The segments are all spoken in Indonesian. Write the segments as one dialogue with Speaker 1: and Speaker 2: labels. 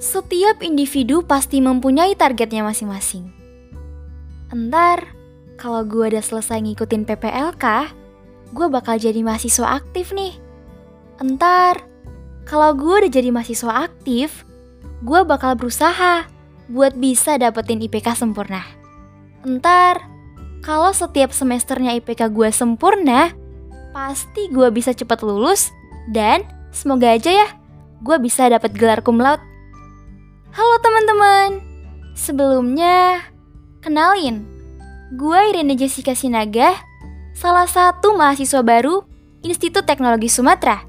Speaker 1: Setiap individu pasti mempunyai targetnya masing-masing. Entar, kalau gue udah selesai ngikutin PPLK, gue bakal jadi mahasiswa aktif nih. Entar, kalau gue udah jadi mahasiswa aktif, gue bakal berusaha buat bisa dapetin IPK sempurna. Entar, kalau setiap semesternya IPK gue sempurna, pasti gue bisa cepat lulus dan semoga aja ya gue bisa dapat gelar cum laude. Halo teman-teman, sebelumnya kenalin, gue Irene Jessica Sinaga, salah satu mahasiswa baru Institut Teknologi Sumatera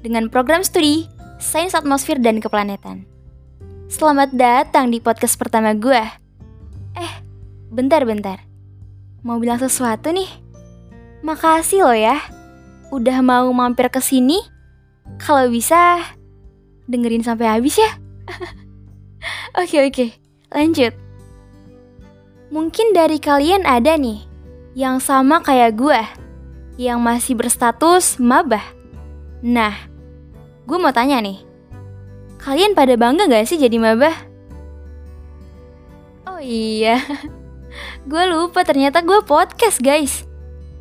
Speaker 1: dengan program studi Sains Atmosfer dan Keplanetan. Selamat datang di podcast pertama gue. Eh, bentar-bentar. Mau bilang sesuatu nih? Makasih loh ya, udah mau mampir ke sini. Kalau bisa, dengerin sampai habis ya. oke oke, lanjut. Mungkin dari kalian ada nih yang sama kayak gue, yang masih berstatus mabah. Nah, gue mau tanya nih, Kalian pada bangga gak sih jadi maba? Oh iya, gue lupa ternyata gue podcast guys.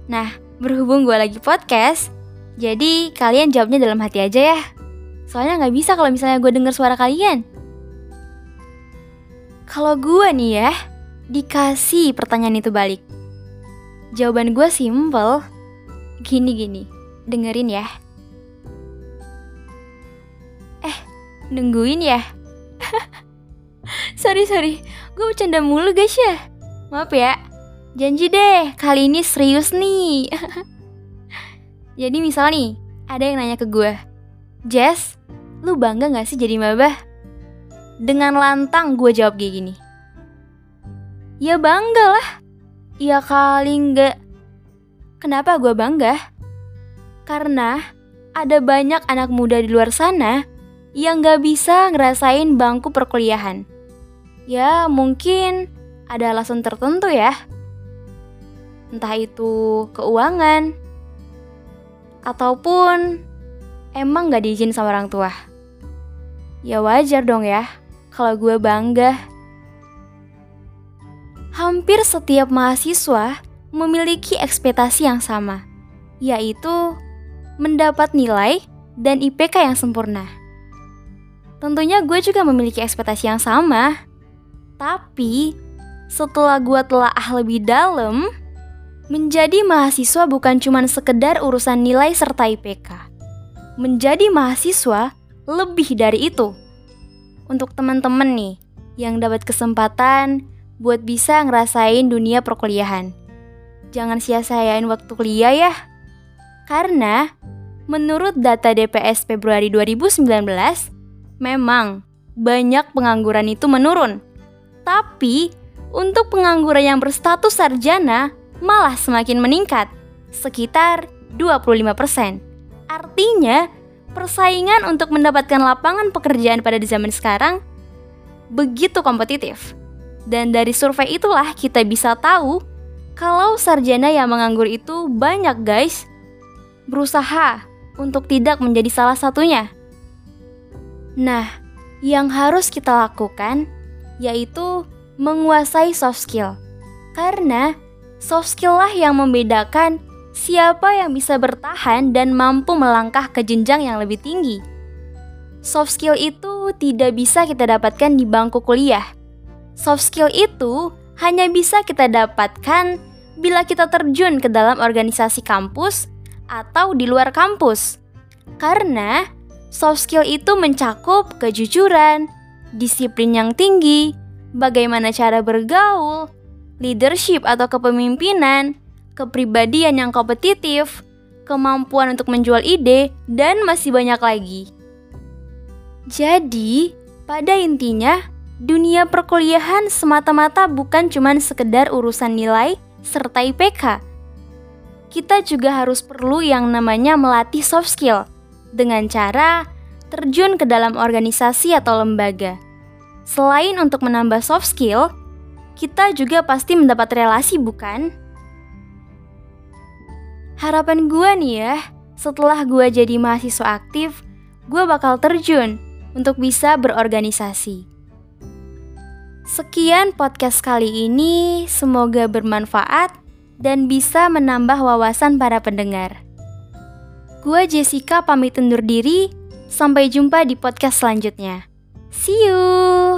Speaker 1: Nah, berhubung gue lagi podcast, jadi kalian jawabnya dalam hati aja ya. Soalnya gak bisa kalau misalnya gue denger suara kalian. Kalau gue nih ya, dikasih pertanyaan itu balik. Jawaban gue simple, gini-gini, dengerin ya. Nungguin ya? sorry, sorry. Gue bercanda mulu guys ya. Maaf ya. Janji deh, kali ini serius nih. Jadi misal nih, ada yang nanya ke gue. Jess, lu bangga gak sih jadi maba? Dengan lantang gue jawab kayak gini. Ya bangga lah. Ya kali enggak. Kenapa gue bangga? Karena ada banyak anak muda di luar sana yang gak bisa ngerasain bangku perkuliahan. Ya, mungkin ada alasan tertentu ya. Entah itu keuangan, ataupun emang gak diizin sama orang tua. Ya wajar dong ya, kalau gue bangga. Hampir setiap mahasiswa memiliki ekspektasi yang sama, yaitu mendapat nilai dan IPK yang sempurna. Tentunya gue juga memiliki ekspektasi yang sama. Tapi, setelah gue telah lebih dalam, menjadi mahasiswa bukan cuma sekedar urusan nilai serta IPK. Menjadi mahasiswa lebih dari itu. Untuk teman-teman nih, yang dapat kesempatan buat bisa ngerasain dunia perkuliahan. Jangan sia-siain waktu kuliah ya. Karena menurut data DPS Februari 2019, Memang, banyak pengangguran itu menurun. Tapi, untuk pengangguran yang berstatus sarjana malah semakin meningkat, sekitar 25%. Artinya, persaingan untuk mendapatkan lapangan pekerjaan pada zaman sekarang begitu kompetitif. Dan dari survei itulah kita bisa tahu kalau sarjana yang menganggur itu banyak guys. Berusaha untuk tidak menjadi salah satunya. Nah, yang harus kita lakukan yaitu menguasai soft skill. Karena soft skill lah yang membedakan siapa yang bisa bertahan dan mampu melangkah ke jenjang yang lebih tinggi. Soft skill itu tidak bisa kita dapatkan di bangku kuliah. Soft skill itu hanya bisa kita dapatkan bila kita terjun ke dalam organisasi kampus atau di luar kampus. Karena Soft skill itu mencakup kejujuran, disiplin yang tinggi, bagaimana cara bergaul, leadership atau kepemimpinan, kepribadian yang kompetitif, kemampuan untuk menjual ide, dan masih banyak lagi. Jadi, pada intinya, dunia perkuliahan semata-mata bukan cuma sekedar urusan nilai serta IPK. Kita juga harus perlu yang namanya melatih soft skill – dengan cara terjun ke dalam organisasi atau lembaga. Selain untuk menambah soft skill, kita juga pasti mendapat relasi, bukan? Harapan gue nih ya, setelah gue jadi mahasiswa aktif, gue bakal terjun untuk bisa berorganisasi. Sekian podcast kali ini, semoga bermanfaat dan bisa menambah wawasan para pendengar. Gua Jessica pamit undur diri, sampai jumpa di podcast selanjutnya. See you!